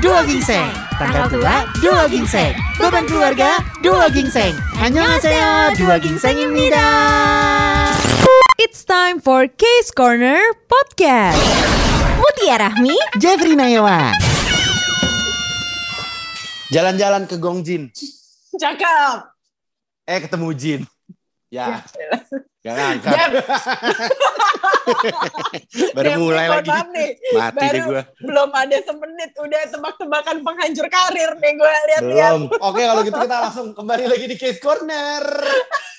Duo Gingseng Tanggal tua, Duo Gingseng Beban keluarga, Duo Gingseng Annyeonghaseyo, Duo Gingseng입니다 It's time for Case Corner Podcast. Mutia Rahmi Jeffrey Nayawan Jalan-jalan ke Gongjin. Cakep. Eh ketemu Jin. Ya, gak ngangkat. Baru mulai lagi. nih. Mati Baru deh gue. Belum ada semenit udah tebak-tebakan penghancur karir nih gue lihat-lihat. Belum. Oke kalau gitu kita langsung kembali lagi di Case Corner.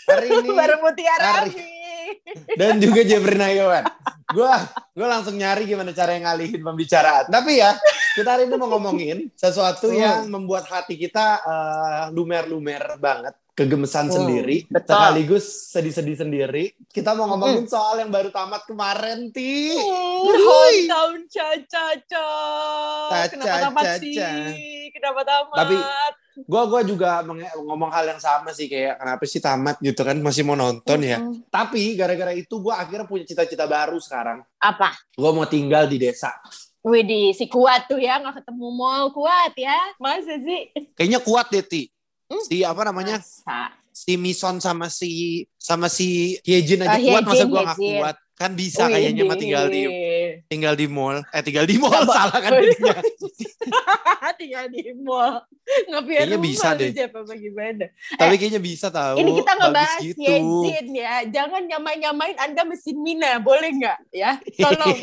Hari ini. Baru Mutiara Hari-. Dan juga Jeffrey Nayawan. Gue gue langsung nyari gimana cara yang ngalihin pembicaraan. Tapi ya, kita hari ini mau ngomongin sesuatu yang membuat hati kita eh, lumer-lumer banget. Kegemesan Hmm, sendiri. betul. Sekaligus sedih-sedih sendiri. Kita mau ngomongin soal yang baru tamat kemarin, Ti. Hmm, Wuih. Hometown Caca-Caca. Caca, Kenapa tamat Caca. sih? Kenapa tamat? Tapi- Gue gua juga ngomong hal yang sama sih kayak kenapa sih tamat gitu kan masih mau nonton ya. Mm-mm. Tapi gara-gara itu gue akhirnya punya cita-cita baru sekarang. Apa? Gue mau tinggal di desa. Widih, si kuat tuh ya, nggak ketemu mall kuat ya. Masa sih? Kayaknya kuat deh Ti. Hmm. Si apa namanya? Masa? Si Mison sama si sama si Hyejin aja Oh, kuat masa gue gak kuat. Kan bisa kayaknya mah tinggal di tinggal di mall. Eh tinggal di mall Coba. salah kan tinggal di mall. Ngapain Kayaknya rumah bisa deh. Jeff, apa gimana? Tapi kayaknya bisa tahu. Ini kita ngebahas gitu. Yejin ya. Jangan nyamain-nyamain Anda mesin Mina. Boleh nggak? Ya, tolong.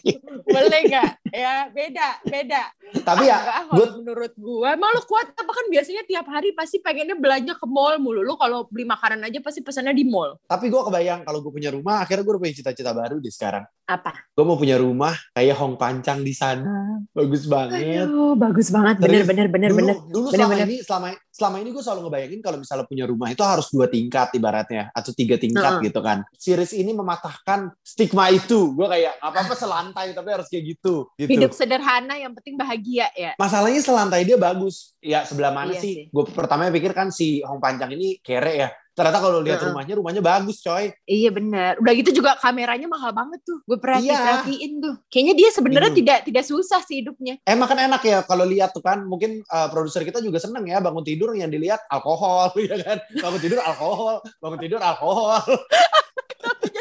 Boleh nggak? Ya, beda, beda. Tapi ya kalau gua- menurut gua, emang lu kuat apa kan biasanya tiap hari pasti pengennya belanja ke mall mulu. Lu kalau beli makanan aja pasti pesannya di mall. tapi gue kebayang kalau gue punya rumah akhirnya gue punya cita-cita baru di sekarang. Apa? Gue mau punya rumah kayak Hong Pancang di sana. Bagus banget. Aduh, bagus banget. Bener, bener, bener, dulu, bener. Dulu Bener, selama bener. ini selama selama ini gue selalu ngebayangin kalau misalnya punya rumah itu harus dua tingkat ibaratnya atau tiga tingkat Heeh. gitu kan. Series ini mematahkan stigma itu. Gue kayak nggak apa-apa selantai tapi harus kayak gitu. gitu. Hidup sederhana yang penting bahagia ya. Masalahnya selantai dia bagus. Ya sebelah mana Iya sih? sih. Gue pertama pikir kan si Hong Pancang ini kere ya. Ternyata kalau lihat Heeh. rumahnya, rumahnya bagus coy. Iya benar. Udah gitu juga kameranya mahal banget tuh. Gue perhati Iya. perhatiin tuh. Kayaknya dia sebenarnya Bingung. tidak tidak susah sih hidupnya. Emang kan enak ya kalau lihat tuh kan. Mungkin uh, produser kita juga seneng ya bangun tidur yang dilihat alkohol ya kan. Bangun tidur alkohol, bangun tidur alkohol.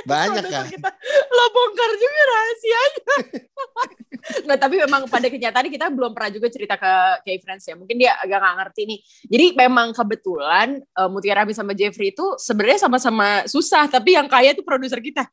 Banyak kan. Kita, lo bongkar juga rahasianya. Nggak, tapi memang pada kenyataan kita belum pernah juga cerita ke Kay Friends ya. Mungkin dia agak nggak ngerti nih. Jadi memang kebetulan uh, Mutiara Rami sama Jeffrey itu sebenarnya sama-sama susah. Tapi yang kaya itu produser kita.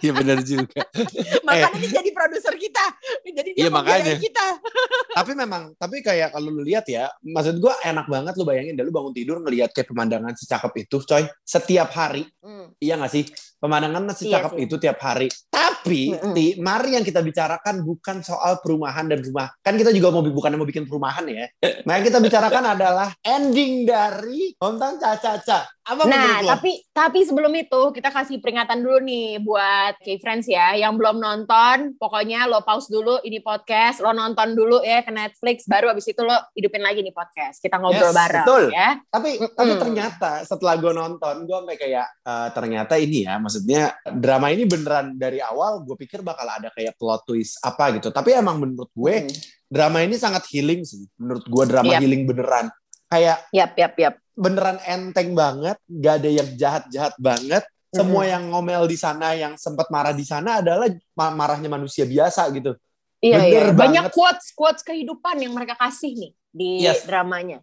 Iya benar juga. Makanya dia jadi produser kita. Jadi dia mau makanya. kita. tapi memang tapi kayak kalau lu lihat ya maksud gua enak banget lu bayangin deh lu bangun tidur ngelihat kayak pemandangan secakep itu coy setiap hari Hmm. iya gak sih pemandangan secakep Iya sih. itu tiap hari tapi Mm-mm. Ti, mari yang kita bicarakan bukan soal perumahan dan rumah kan kita juga mau bukan mau bikin perumahan ya nah yang kita bicarakan adalah ending dari Hometown Caca-Caca apa Nah, tapi tapi sebelum itu kita kasih peringatan dulu nih buat K-Friends ya yang belum nonton, pokoknya lo pause dulu ini podcast, lo nonton dulu ya ke Netflix, baru abis itu lo hidupin lagi nih podcast. Kita ngobrol Yes, bareng betul. ya. tapi Mm-mm. tapi ternyata setelah gue nonton gue sampai kayak eh, ternyata ini ya maksudnya drama ini beneran dari awal gue pikir bakal ada kayak plot twist apa gitu tapi emang menurut gue Hmm. drama ini sangat healing sih menurut gue drama Yap. healing beneran kayak Yap, yap, yap. beneran enteng banget gak ada yang jahat jahat banget semua yang ngomel di sana yang sempat marah di sana adalah ma- marahnya manusia biasa gitu Iya, iya. Bener Banyak banget. quotes quotes kehidupan yang mereka kasih nih di Yes. dramanya.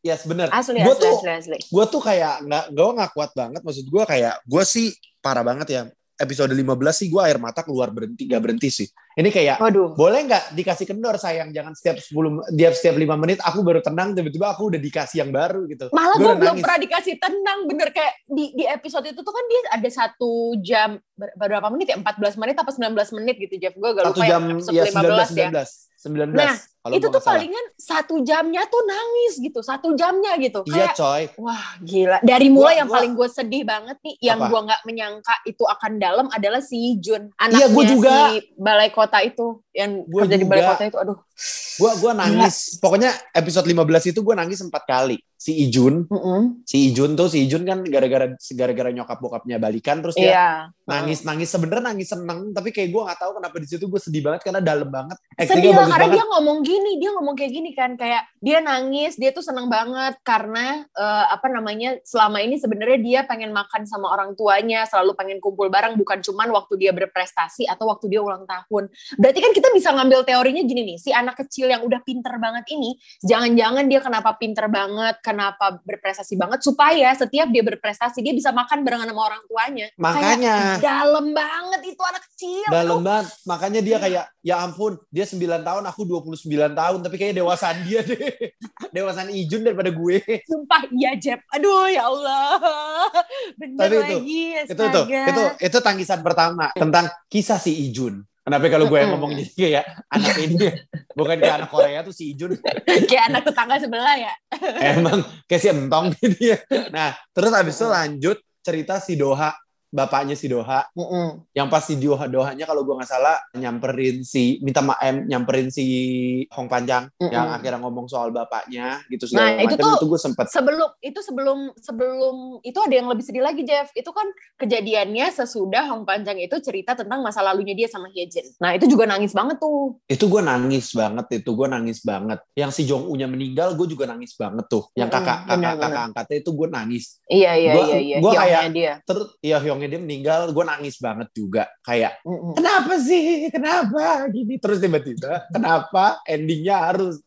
yes bener Asli, Gua asli, tuh- asli, asli. gue tuh kayak nggak gue nggak kuat banget maksud gue kayak gue sih parah banget ya. Episode 15 sih gue air mata keluar berhenti gak berhenti sih. Ini kayak Waduh. boleh nggak dikasih kendor sayang? Jangan setiap 10 dia setiap 5 menit aku baru tenang tiba-tiba aku udah dikasih yang baru gitu. Malah Gua gue belum nangis. pernah dikasih tenang bener. Kayak di di episode itu tuh kan dia ada satu jam berapa menit ya 14 menit apa 19 menit gitu Jeff gue gak satu lupa jam yang episode ya 15 ya 19 19. Nah, kalau itu gua tuh palingan satu jamnya tuh nangis gitu, satu jamnya gitu. Iya Kayak, coy. wah gila. Dari mulai Gua- yang gua- paling gue sedih banget nih, yang gue nggak menyangka itu akan dalam adalah si Jun, anaknya Iya, gua juga. si balai kota itu, yang Gua kerja di balai juga. kota itu. Aduh. Gua gua nangis. Pokoknya episode 15 itu gua nangis empat kali. Si Ijun, Mm-mm. si Ijun tuh si Ijun kan gara-gara gara-gara nyokap bokapnya balikan terus dia Iya. Nangis nangis sebenernya nangis seneng tapi kayak gue nggak tahu kenapa di situ gue sedih banget karena dalam banget. Sedih lah karena banget. dia ngomong gini dia ngomong kayak gini kan kayak dia nangis dia tuh seneng banget karena eh, apa namanya selama ini sebenarnya dia pengen makan sama orang tuanya selalu pengen kumpul bareng bukan cuman waktu dia berprestasi atau waktu dia ulang tahun. Berarti kan kita bisa ngambil teorinya gini nih si anak kecil yang udah pinter banget ini jangan-jangan dia kenapa pinter banget kenapa berprestasi banget supaya setiap dia berprestasi dia bisa makan barengan sama orang tuanya. Makanya. Kayak dalam banget itu anak kecil dalam Aduh. banget makanya dia kayak ya ampun dia 9 tahun aku 29 tahun tapi kayaknya dewasaan dia deh dewasaan Ijun daripada gue Sumpah iya Jeb. Aduh ya Allah. Bener Tapi itu, lagi itu tuh itu itu tangisan pertama tentang kisah si Ijun Kenapa kalau gue yang Mm-mm. ngomong jadi kayak anak ini bukan kayak anak Korea tuh si Ijun Kayak anak tetangga sebelah ya. emang kayak si entong dia. Nah, terus abis itu lanjut cerita si Doha, bapaknya si Doha, yang pasti Doha Dohanya kalau gue nggak salah nyamperin si minta maaf nyamperin si Hong Panjang Mm-mm. yang akhirnya ngomong soal bapaknya gitu Nah, segala itu macam tuh itu gue sempet Sebelum itu sebelum sebelum itu ada yang lebih sedih lagi Jeff. Itu kan kejadiannya sesudah Hong Panjang itu cerita tentang masa lalunya dia sama Hyejin. Nah itu juga nangis banget tuh. itu gue nangis banget itu gue nangis banget yang si Jong U nya meninggal gue juga nangis banget tuh yang kakak kakak benar-benar. kakak angkatnya itu gue nangis Iya iya Gua- iya iya. gua Hyungnya kayak- dia. terus ya Dia meninggal gue nangis banget juga. Kayak kenapa sih? Kenapa? Gini. Terus tiba-tiba kenapa endingnya harus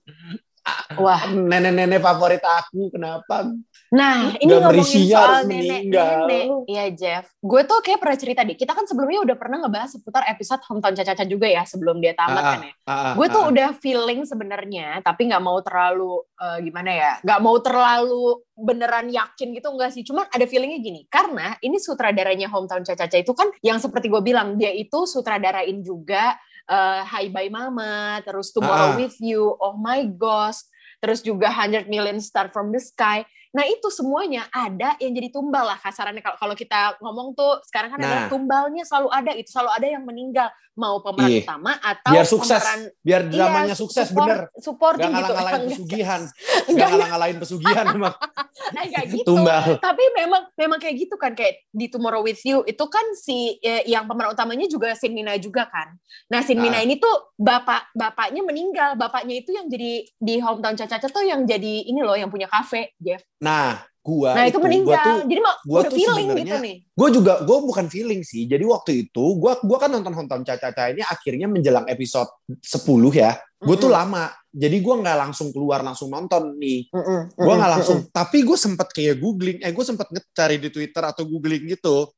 Wah. nenek-nenek favorit aku kenapa Nah, ini Gak ngomongin soal nenek-nenek. Iya, Jeff. Gue tuh kayak pernah cerita deh. Kita kan sebelumnya udah pernah ngebahas seputar episode Hometown Caca-Caca juga ya sebelum dia tamat Ah, kan ya. Ah, ah, Gue tuh ah. udah feeling sebenarnya, tapi nggak mau terlalu eh, gimana ya, nggak mau terlalu beneran yakin gitu enggak sih. Cuman ada feelingnya gini, karena ini sutradaranya Hometown Caca-Caca itu kan yang seperti gue bilang dia itu sutradarain juga eh, Hi Bye Mama, terus Ah. Tomorrow with You, Oh My Ghost, terus juga 100 Million Star from the Sky. Nah itu semuanya ada yang jadi tumbal lah kasarannya. Kalau kalau kita ngomong tuh sekarang kan ada Nah. tumbalnya selalu ada itu selalu ada yang meninggal. Mau pemeran Iya. utama atau biar sukses. pemeran biar dramanya Iya, sukses support- bener. supporting gak gitu. Enggak, pesugihan. Gak enggak, ngalah-ngalahin pesugihan emang. Enggak, enggak gitu. Tumbal. Tapi memang memang kayak gitu kan kayak di Tomorrow with You itu kan si eh, yang pemeran utamanya juga Sin Mina juga kan. Nah Sin Mina Ah. ini tuh bapak bapaknya meninggal. Bapaknya itu yang jadi di hometown Caca-Caca tuh yang jadi ini loh yang punya kafe Jeff nah gua nah itu, gua meninggal. tuh jadi mau gua udah tuh feeling gitu nih. gue juga gue bukan feeling sih. Jadi waktu itu gue gua kan nonton nonton caca-caca ini akhirnya menjelang episode 10 ya. Gue tuh Mm-mm. lama jadi gue nggak langsung keluar langsung nonton nih. Mm-mm, gue mm-mm, nggak langsung tapi gue sempet kayak googling eh gue sempet ngecari di twitter atau googling gitu.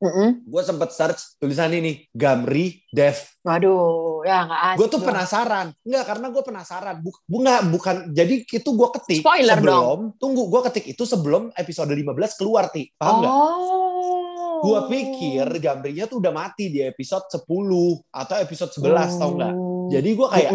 Gue sempet search tulisan ini Gamri Dev. Waduh ya nggak asik gue tuh dong. penasaran. Nggak karena gue penasaran. Buk, bunga bukan jadi itu gue ketik Spoiler sebelum tunggu gue ketik itu sebelum episode 15 keluar ti. Paham nggak? Oh. Gua pikir Gambrinya tuh udah mati di episode 10 atau episode 11 tau nggak? Jadi gua kayak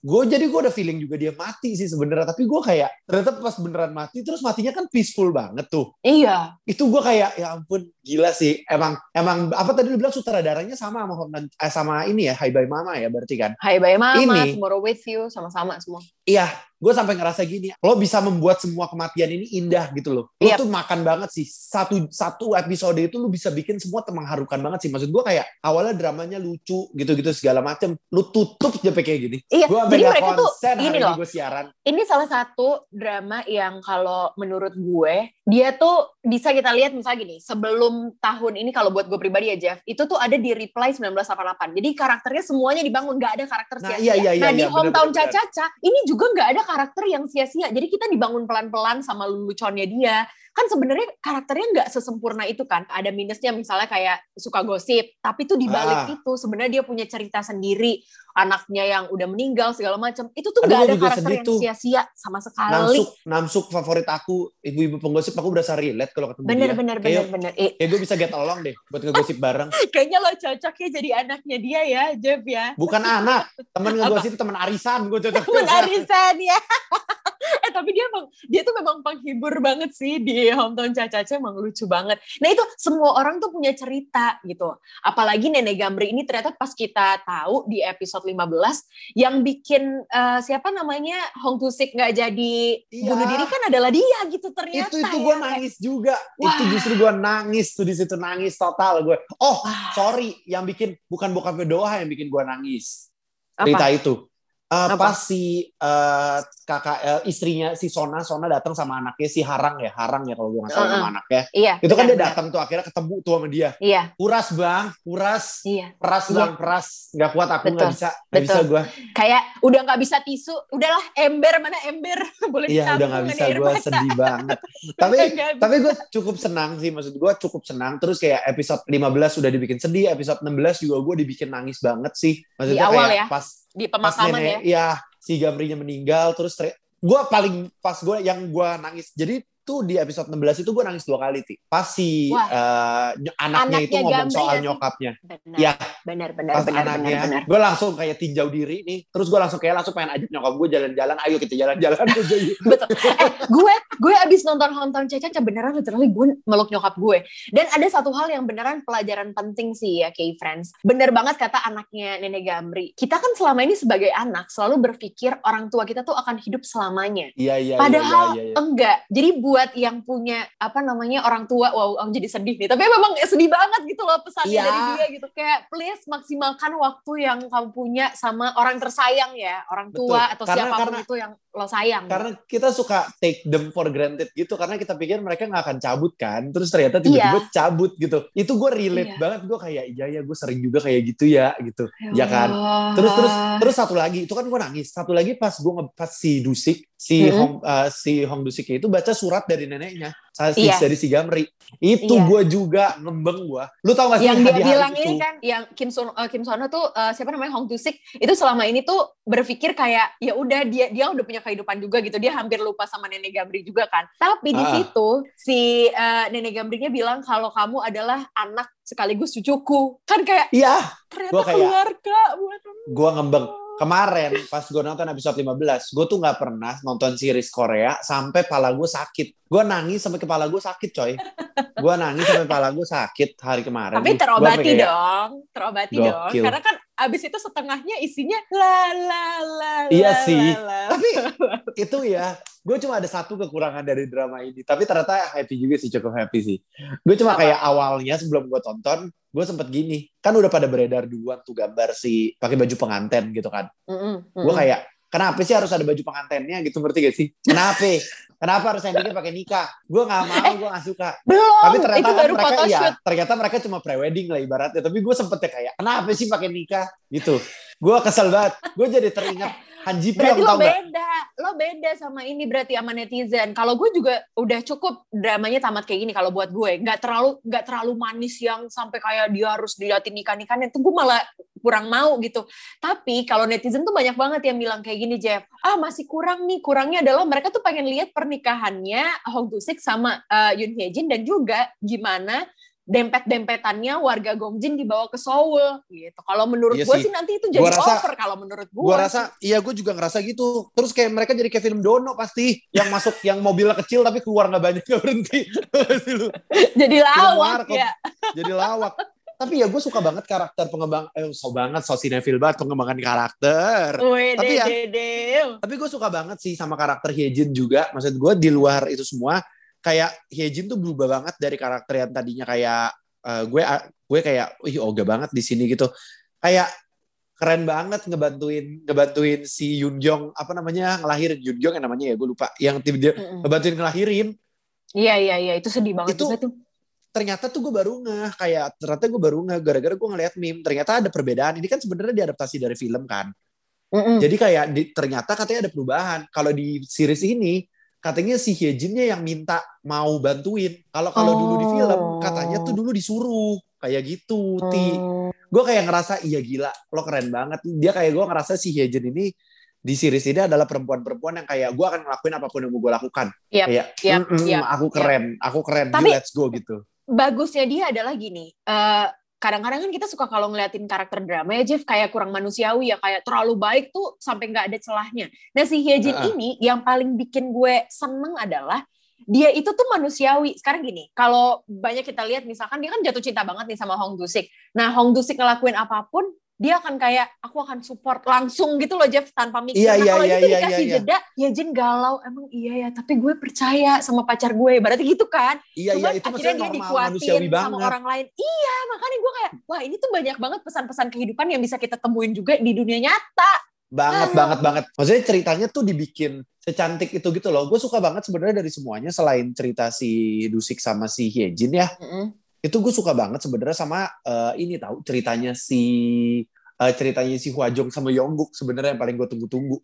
gue jadi gue udah feeling juga dia mati sih sebenarnya. Tapi gue kayak ternyata pas beneran mati terus matinya kan peaceful banget tuh. Iya. Itu gue kayak ya ampun gila sih. Emang emang apa tadi lu bilang sutradaranya sama sama eh, sama ini ya Hai Bye Mama ya berarti kan? Hai Bye Mama, Ini- Tomorrow With You, sama-sama semua. iya gue sampai ngerasa gini lo bisa membuat semua kematian ini indah gitu loh. Lo Yep. tuh makan banget sih. Satu satu episode itu lu bisa bikin semua mengharukan banget sih. Maksud gue kayak awalnya dramanya lucu gitu-gitu segala macem. Lu tutup pakai kayak gini Iya, sampai jadi mereka tuh hari loh. ini gue siaran Ini salah satu drama yang kalau menurut gue, dia tuh bisa kita lihat misalnya gini, sebelum tahun ini kalau buat gue pribadi ya Jeff, itu tuh ada di Reply 1988. Jadi karakternya semuanya dibangun, nggak ada karakter Nah, sia-sia. iya, iya, nah iya, di iya, Hometown Caca-Caca, ini juga nggak ada karakter yang sia-sia. Jadi kita dibangun pelan-pelan sama leluconnya dia. Kan sebenarnya karakternya nggak sesempurna itu kan. Ada minusnya misalnya kayak suka gosip, tapi tuh di balik Ah. itu sebenarnya dia punya cerita sendiri. Anak anaknya yang udah meninggal segala macam. Itu tuh gak ada karakter yang sia-sia sama sekali. Namsuk, Namsuk favorit aku, ibu-ibu penggosip aku berasa relate kalau ketemu bener dia. bener bener Kayak, bener Eh, kayak gue bisa get along deh buat ngegosip bareng. kayaknya lo cocok ya jadi anaknya dia ya Jeff ya. Bukan anak, temen ngegosip temen arisan gue cocok. temen arisan ya eh tapi dia emang dia tuh memang penghibur banget sih di hometown Caca emang lucu banget nah itu semua orang tuh punya cerita gitu apalagi Nenek Gamri ini ternyata pas kita tahu di episode 15 yang bikin eh, siapa namanya Hong Tusik nggak jadi Iya. bunuh diri kan adalah dia gitu ternyata itu itu ya. gue nangis juga. Itu Wah. justru gue nangis tuh di situ nangis total gue. Oh, Wah. sorry, yang bikin bukan bokapnya Doha yang bikin gue nangis. Apa? Cerita itu. Eh, Apa? pas si eh, kakak eh, istrinya si Sona Sona datang sama anaknya si Harang ya Harang ya kalau gue nggak salah Uh-uh. nama anaknya. Iya itu kan dia benar, datang tuh akhirnya ketemu tuh sama dia. Iya. Kuras bang kuras iya. Peras Iya. bang peras nggak kuat aku nggak bisa nggak bisa gue kayak udah nggak bisa tisu udahlah ember mana ember? Boleh iya udah nggak bisa gue sedih banget. Tapi tapi gue cukup senang sih maksud gue cukup senang. Terus kayak episode 15 sudah dibikin sedih episode 16 juga gue dibikin nangis banget sih. Maksudnya awal kayak ya, pas di pemakaman ya nenek ya? si Gamrinya meninggal terus gue paling pas gue yang gue nangis jadi tuh di episode 16 itu gue nangis dua kali ti. Pas si Wah. eh, ny- anaknya, itu Anaknya ngomong soal sih? nyokapnya. Benar. Ya benar benar pas benar anaknya benar gue langsung kayak tinjau diri nih. Terus gue langsung kayak langsung pengen ajak nyokap gue jalan-jalan. Ayo kita jalan-jalan betul. Eh gue gue abis nonton hometown Caca beneran literally gue meluk nyokap gue. Dan ada satu hal yang beneran pelajaran penting sih ya Kay friends. Bener banget kata anaknya nenek Gamri. Kita kan selama ini sebagai anak selalu berpikir orang tua kita tuh akan hidup selamanya. Iya iya Padahal iya, iya, iya. enggak. Jadi buat yang punya apa namanya orang tua, wow, aku jadi sedih nih. Tapi memang sedih banget gitu loh pesannya Iya. dari dia gitu. Kayak please maksimalkan waktu yang kamu punya sama orang tersayang ya, orang tua Betul. atau Karena- siapa pun karena- itu yang lo sayang. karena kita suka take them for granted gitu karena kita pikir mereka nggak akan cabut kan terus ternyata tiba-tiba cabut gitu itu gue relate Iya. banget gue kayak iya ya gue sering juga kayak gitu ya gitu ya kan Allah. terus terus terus satu lagi itu kan gue nangis satu lagi pas gue ngepas si Dusik si Mhm. Hong eh, si Hong Dusik itu baca surat dari neneknya si Iya. dari si Gamri itu Iya. gue juga ngembeng gue lu tau gak sih yang dia bilang itu? ini kan yang Kim Son eh, Kim Sono tuh eh, siapa namanya Hong Tusik itu selama ini tuh berpikir kayak ya udah dia dia udah punya kehidupan juga gitu dia hampir lupa sama nenek Gamri juga kan tapi di Ah. situ si eh, nenek Gamrinya bilang kalau kamu adalah anak sekaligus cucuku kan kayak iya ternyata Gua kayak- keluarga buat gue ngembeng kemarin pas gue nonton episode 15 gue tuh nggak pernah nonton series Korea sampai pala gue sakit gue nangis sampai kepala gue sakit coy gue nangis sampai pala gue sakit hari kemarin tapi terobati kayak, dong terobati dong Gokil. karena kan abis itu setengahnya isinya la la la Iya la, sih. la, la. tapi itu ya gue cuma ada satu kekurangan dari drama ini tapi ternyata happy juga sih cukup happy sih. Gue cuma kayak awalnya sebelum gue tonton gue sempet gini kan udah pada beredar duluan tuh gambar si pakai baju pengantin gitu kan. Gue kayak kenapa sih harus ada baju pengantinnya gitu ngerti gak sih? Kenapa? Kenapa harus endingnya pakai nikah? Gue nggak mau gue nggak suka. belum tapi ternyata itu kan mereka iya ternyata mereka cuma prewedding lah ibaratnya. Tapi gue sempet ya kayak kenapa sih pakai nikah? Gitu. Gue kesel banget. Gue jadi teringat Han Ji Berarti lo tau gak beda, lo beda sama ini berarti sama netizen. Kalau gue juga udah cukup dramanya tamat kayak gini kalau buat gue, nggak terlalu nggak terlalu manis yang sampai kayak dia harus diliatin nikah nikah itu gue malah kurang mau gitu. Tapi kalau netizen tuh banyak banget yang bilang kayak gini Jeff, ah masih kurang nih, kurangnya adalah mereka tuh pengen lihat pernikahannya Hong Dusik sama eh, Yoon Hye Jin dan juga gimana dempet-dempetannya warga Gongjin dibawa ke Seoul gitu. Kalau menurut Iya gue sih. sih nanti itu jadi Gua rasa- over kalau menurut gue. gue rasa iya gue juga ngerasa gitu terus kayak mereka jadi kayak film Dono pasti yang masuk yang mobilnya kecil tapi keluar nggak banyak nggak berhenti jadi lawak ya. jadi lawak tapi ya gue suka banget karakter pengembang eh so banget so cinefil banget pengembangan karakter Wede, Tapi ya- dede. tapi gue suka banget sih sama karakter Hyejin juga maksud gue di luar itu semua kayak Hyejin tuh berubah banget dari karakter yang tadinya kayak eh, gue gue kayak ih oga banget di sini gitu. Kayak keren banget ngebantuin ngebantuin si Yoon Jong apa namanya ngelahirin. Yoon Jong yang namanya ya gue lupa. Yang tim dia Mm-mm. ngebantuin ngelahirin. Iya iya iya. Itu sedih banget Itu- juga tuh. ternyata tuh gue baru ngeh. Kayak ternyata gue baru ngeh gara-gara gue ngeliat meme. Ternyata ada perbedaan. Ini kan sebenarnya diadaptasi dari film kan. Mm-mm. Jadi kayak di- ternyata katanya ada perubahan. Kalau di series ini katanya si Hyejinnya yang minta mau bantuin. Kalau kalau dulu di film Oh. katanya tuh dulu disuruh kayak gitu. Ti, Hmm. gue kayak ngerasa iya gila lo keren banget dia kayak gue ngerasa si Hyejin ini di series ini adalah perempuan-perempuan yang kayak gue akan ngelakuin apa pun yang mau gue lakukan Yap, kayak yap, "Mm-mm, yap, aku keren aku keren Tapi- you let's go gitu bagusnya dia adalah gini. eh, kadang-kadang kan kita suka kalau ngeliatin karakter drama ya Jeff kayak kurang manusiawi ya kayak terlalu baik tuh sampai nggak ada celahnya. Nah si Hyejin Heeh. ini yang paling bikin gue seneng adalah dia itu tuh manusiawi. Sekarang gini, kalau banyak kita lihat misalkan dia kan jatuh cinta banget nih sama Hong Dusik. Nah Hong Dusik ngelakuin apa pun dia akan kayak aku akan support langsung gitu loh Jeff tanpa mikir. Iya, nah iya, kalau iya, itu iya, dikasih iya, iya. jeda, ya Jin galau emang iya ya. Tapi gue percaya sama pacar gue. Berarti gitu kan? iya Cuman iya itu akhirnya dia dikuatin sama orang lain. Iya, makanya gue kayak, wah ini tuh banyak banget pesan-pesan kehidupan yang bisa kita temuin juga di dunia nyata. banget Ah. banget banget maksudnya ceritanya tuh dibikin secantik itu gitu loh gue suka banget sebenarnya dari semuanya selain cerita si Dusik sama si Hyejin ya itu gue suka banget sebenarnya sama eh, ini tahu ceritanya si eh, ceritanya si Hwajong sama Yongguk sebenarnya yang paling gue tunggu-tunggu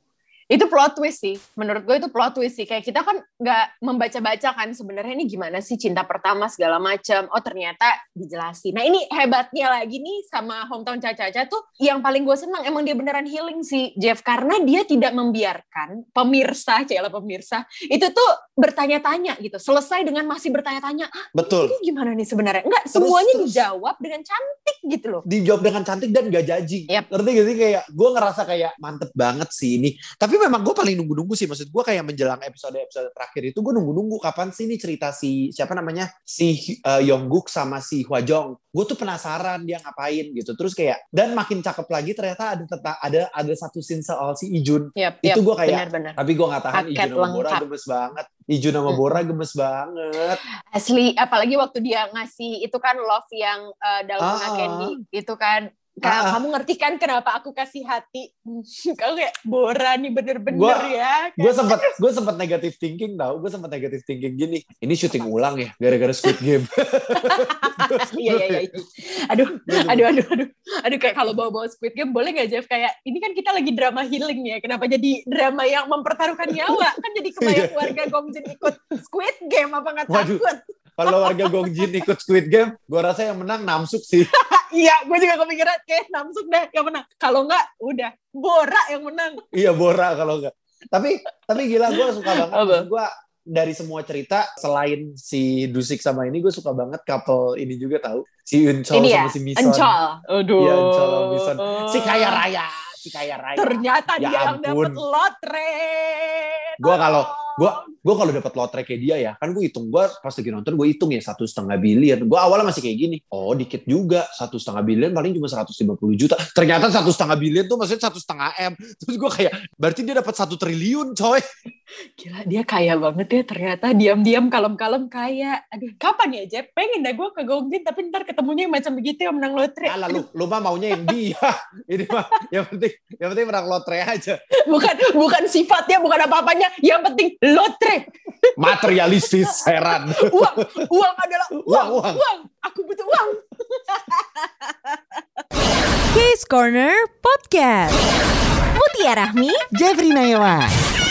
Itu plot twist sih. Menurut gue itu plot twist sih. Kayak kita kan nggak membaca-baca kan sebenarnya ini gimana sih cinta pertama segala macam. Oh ternyata dijelasin. Nah ini hebatnya lagi nih sama Hometown Caca-Caca tuh yang paling gue senang emang dia beneran healing sih Jeff karena dia tidak membiarkan pemirsa, cila pemirsa itu tuh bertanya-tanya gitu. Selesai dengan masih bertanya-tanya, ah betul ini gimana nih sebenarnya? Enggak, Terus- semuanya terus. dijawab dengan cantik gitu loh. dijawab dengan cantik dan gak judging. Yap. Ngerti gak sih kayak gue ngerasa kayak mantep banget sih ini. Tapi memang gue paling nunggu-nunggu sih maksud gue kayak menjelang episode-episode terakhir itu gue nunggu-nunggu kapan sih ini cerita si siapa namanya si uh, Yongguk sama si Hwajong. Gue tuh penasaran dia ngapain gitu. Terus kayak dan makin cakep lagi ternyata ada teta- ada ada satu scene soal si Ijun. Yap, Itu gua kayak- benar-benar. Tapi gue gak tahan Paket Ijun sama Bora gemes banget. Ijun sama Hmm. Bora gemes banget. Asli, apalagi waktu dia ngasih itu kan love yang uh, dalgona Ah. candy itu kan. Ka- Ah. Kamu ngerti kan kenapa aku kasih hati? Kamu kayak Bora nih bener-bener Gua- ya. gue sempat gue sempat negatif thinking tau gue sempat negatif thinking gini ini syuting ulang ya gara-gara Squid Game Iya iya iya. Aduh, aduh aduh aduh. Aduh kayak kalau bawa-bawa Squid Game boleh nggak Jeff kayak ini kan kita lagi drama healing ya. Kenapa jadi drama yang mempertaruhkan nyawa? Kan jadi kebayang Iya. warga Gongjin ikut Squid Game apa nggak Waduh. Kalau warga Gongjin ikut Squid Game gue rasa yang menang Namsuk sih Iya, gue juga kepikiran kayak Namsuk deh yang menang. Kalau nggak, udah Bora yang menang. iya Bora kalau enggak tapi tapi gila gue suka banget gue dari semua cerita selain si Dusik sama ini gue suka banget couple ini juga tahu si Uncol Ini sama ya, si Mison Encol. Aduh. Iya, Encol sama Mison. si kaya raya si kaya raya Ternyata Ya dia yang ampun. dapat lotre. Gua kalau- Tolong. Gue kalau dapat lotre kayak dia ya kan gue hitung gue pas lagi nonton gue hitung ya satu setengah bilion gue awalnya masih kayak gini oh dikit juga satu setengah bilion paling cuma 150 juta ternyata satu setengah bilion tuh maksudnya satu setengah m terus gue kayak berarti dia dapat satu triliun coy Gila, dia kaya banget ya ternyata. Diam-diam, kalem-kalem kaya. Aduh, kapan ya, Jeb? Pengen dah gue ke Gongjin, tapi ntar ketemunya yang macam begitu yang menang lotre. Alah lu, lu mah maunya yang dia. Ini mah yang penting yang penting menang lotre aja. Bukan bukan sifatnya, bukan apa-apanya. Yang penting lotre. Materialistis, heran. Uang. Uang adalah uang. Uang, Uang. uang. Aku butuh uang. Case Corner Podcast. Mutia Rahmi Jeffrey Nayawan.